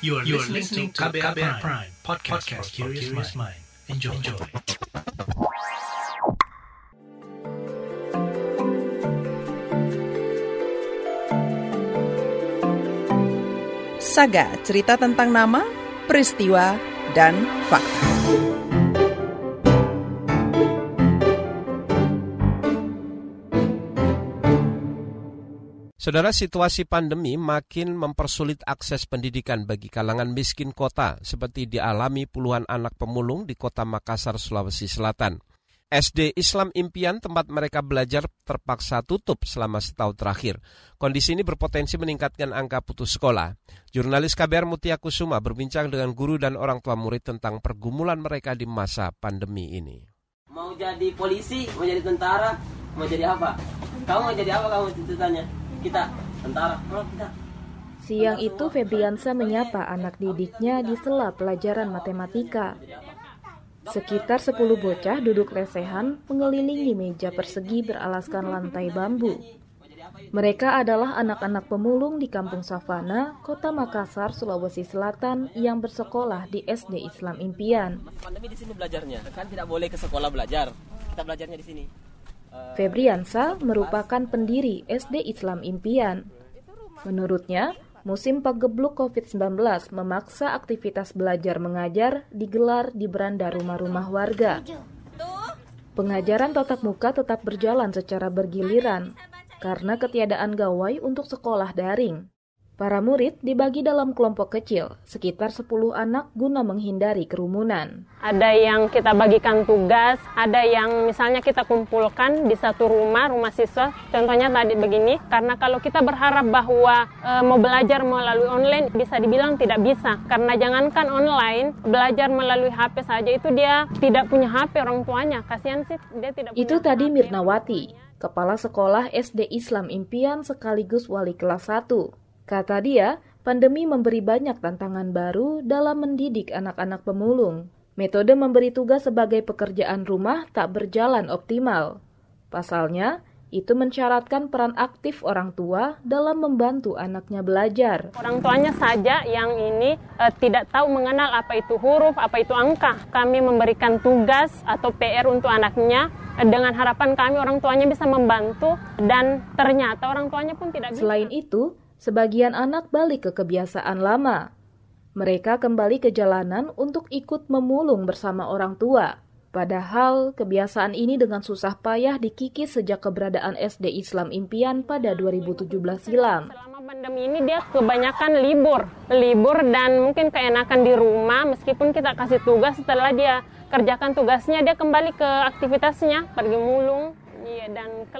You are, listening, to KBR, KBR Prime, podcast, podcast for curious mind. Enjoy. Enjoy. Saga, cerita tentang nama, peristiwa, dan fakta. Saudara, situasi pandemi makin mempersulit akses pendidikan bagi kalangan miskin kota, seperti dialami puluhan anak pemulung di kota Makassar, Sulawesi Selatan. SD Islam Impian tempat mereka belajar terpaksa tutup selama setahun terakhir. Kondisi ini berpotensi meningkatkan angka putus sekolah. Jurnalis KBR Mutia Kusuma berbincang dengan guru dan orang tua murid tentang pergumulan mereka di masa pandemi ini. Mau jadi polisi, mau jadi tentara, mau jadi apa? Kamu mau jadi apa kamu ceritanya? Kita tentara oh, kita Siang itu Febriansa menyapa anak didiknya di sela pelajaran matematika. Sekitar 10 bocah duduk lesehan mengelilingi meja persegi beralaskan lantai bambu. Mereka adalah anak-anak pemulung di Kampung Savana, Kota Makassar, Sulawesi Selatan yang bersekolah di SD Islam Impian. Pandemi di sini belajarnya, kan tidak boleh ke sekolah belajar. Kita belajarnya di sini. Febriansa merupakan pendiri SD Islam Impian. Menurutnya, musim pagebluk COVID-19 memaksa aktivitas belajar mengajar digelar di beranda rumah-rumah warga. Pengajaran tatap muka tetap berjalan secara bergiliran karena ketiadaan gawai untuk sekolah daring. Para murid dibagi dalam kelompok kecil, sekitar 10 anak guna menghindari kerumunan. Ada yang kita bagikan tugas, ada yang misalnya kita kumpulkan di satu rumah, rumah siswa. Contohnya tadi begini, karena kalau kita berharap bahwa e, mau belajar melalui online, bisa dibilang tidak bisa. Karena jangankan online, belajar melalui HP saja itu dia tidak punya HP orang tuanya. Kasihan sih dia tidak Itu tadi Mirnawati, Kepala Sekolah SD Islam Impian sekaligus wali kelas 1. Kata dia, pandemi memberi banyak tantangan baru dalam mendidik anak-anak pemulung. Metode memberi tugas sebagai pekerjaan rumah tak berjalan optimal. Pasalnya, itu mensyaratkan peran aktif orang tua dalam membantu anaknya belajar. Orang tuanya saja yang ini e, tidak tahu mengenal apa itu huruf, apa itu angka. Kami memberikan tugas atau PR untuk anaknya e, dengan harapan kami orang tuanya bisa membantu dan ternyata orang tuanya pun tidak bisa. Selain itu, sebagian anak balik ke kebiasaan lama. Mereka kembali ke jalanan untuk ikut memulung bersama orang tua. Padahal kebiasaan ini dengan susah payah dikikis sejak keberadaan SD Islam Impian pada 2017 silam. Selama pandemi ini dia kebanyakan libur, libur dan mungkin keenakan di rumah meskipun kita kasih tugas setelah dia kerjakan tugasnya dia kembali ke aktivitasnya, pergi mulung, Iya,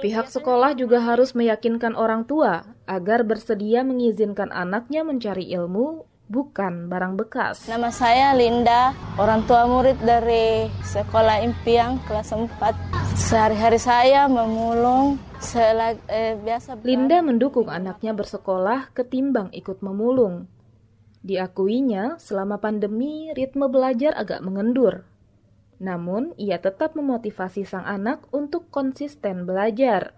Pihak sekolah juga harus meyakinkan orang tua agar bersedia mengizinkan anaknya mencari ilmu bukan barang bekas. Nama saya Linda, orang tua murid dari Sekolah Impian kelas 4. Sehari-hari saya memulung selag, eh, biasa. Linda mendukung anaknya bersekolah ketimbang ikut memulung. Diakuinya, selama pandemi ritme belajar agak mengendur namun, ia tetap memotivasi sang anak untuk konsisten belajar.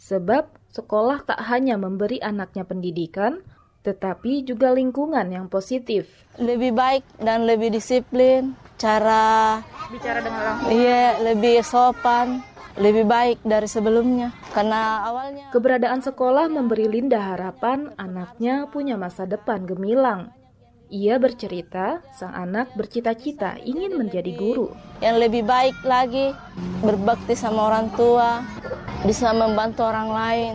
Sebab sekolah tak hanya memberi anaknya pendidikan, tetapi juga lingkungan yang positif. Lebih baik dan lebih disiplin, cara bicara dengan orang tua. Iya, lebih sopan, lebih baik dari sebelumnya. Karena awalnya keberadaan sekolah memberi Linda harapan anaknya punya masa depan gemilang. Ia bercerita, sang anak bercita-cita ingin menjadi guru. Yang lebih baik lagi, berbakti sama orang tua, bisa membantu orang lain,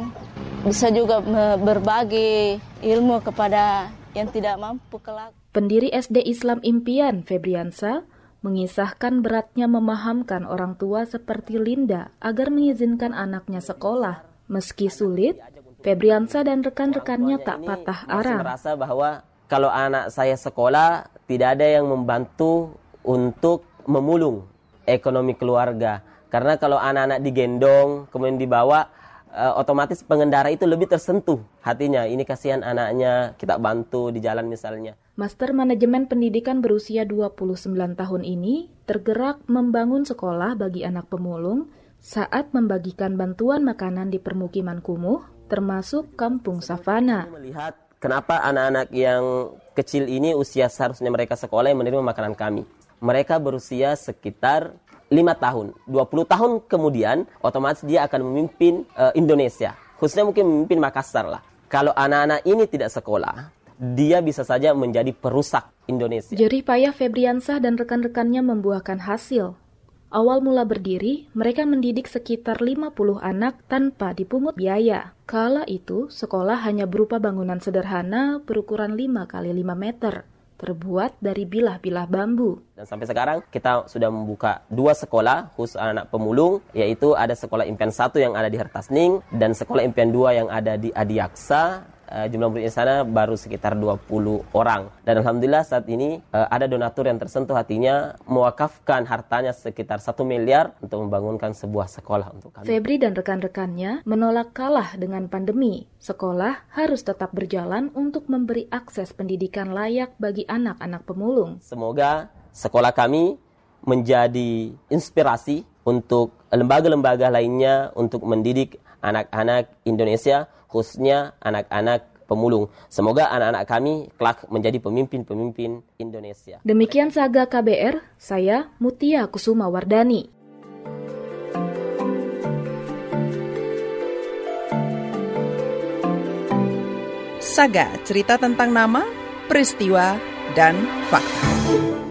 bisa juga berbagi ilmu kepada yang tidak mampu kelak. Pendiri SD Islam Impian, Febriansa, mengisahkan beratnya memahamkan orang tua seperti Linda agar mengizinkan anaknya sekolah. Meski sulit, Febriansa dan rekan-rekannya tak patah arang. merasa bahwa kalau anak saya sekolah tidak ada yang membantu untuk memulung ekonomi keluarga. Karena kalau anak-anak digendong kemudian dibawa uh, otomatis pengendara itu lebih tersentuh hatinya. Ini kasihan anaknya, kita bantu di jalan misalnya. Master Manajemen Pendidikan berusia 29 tahun ini tergerak membangun sekolah bagi anak pemulung saat membagikan bantuan makanan di permukiman kumuh termasuk kampung savana. Melihat kenapa anak-anak yang kecil ini usia seharusnya mereka sekolah yang menerima makanan kami. Mereka berusia sekitar 5 tahun. 20 tahun kemudian otomatis dia akan memimpin uh, Indonesia. Khususnya mungkin memimpin Makassar lah. Kalau anak-anak ini tidak sekolah, dia bisa saja menjadi perusak Indonesia. Jerih payah Febriansah dan rekan-rekannya membuahkan hasil. Awal mula berdiri, mereka mendidik sekitar 50 anak tanpa dipungut biaya. Kala itu, sekolah hanya berupa bangunan sederhana berukuran 5 kali 5 meter, terbuat dari bilah-bilah bambu. Dan sampai sekarang kita sudah membuka dua sekolah khusus anak pemulung, yaitu ada sekolah impian 1 yang ada di Hertasning dan sekolah impian 2 yang ada di Adiaksa uh, jumlah muridnya sana baru sekitar 20 orang. Dan Alhamdulillah saat ini uh, ada donatur yang tersentuh hatinya mewakafkan hartanya sekitar 1 miliar untuk membangunkan sebuah sekolah untuk kami. Febri dan rekan-rekannya menolak kalah dengan pandemi. Sekolah harus tetap berjalan untuk memberi akses pendidikan layak bagi anak-anak pemulung. Semoga sekolah kami menjadi inspirasi untuk lembaga-lembaga lainnya untuk mendidik anak-anak Indonesia khususnya anak-anak pemulung. Semoga anak-anak kami kelak menjadi pemimpin-pemimpin Indonesia. Demikian Saga KBR, saya Mutia Kusuma Wardani. Saga, cerita tentang nama, peristiwa, dan fakta.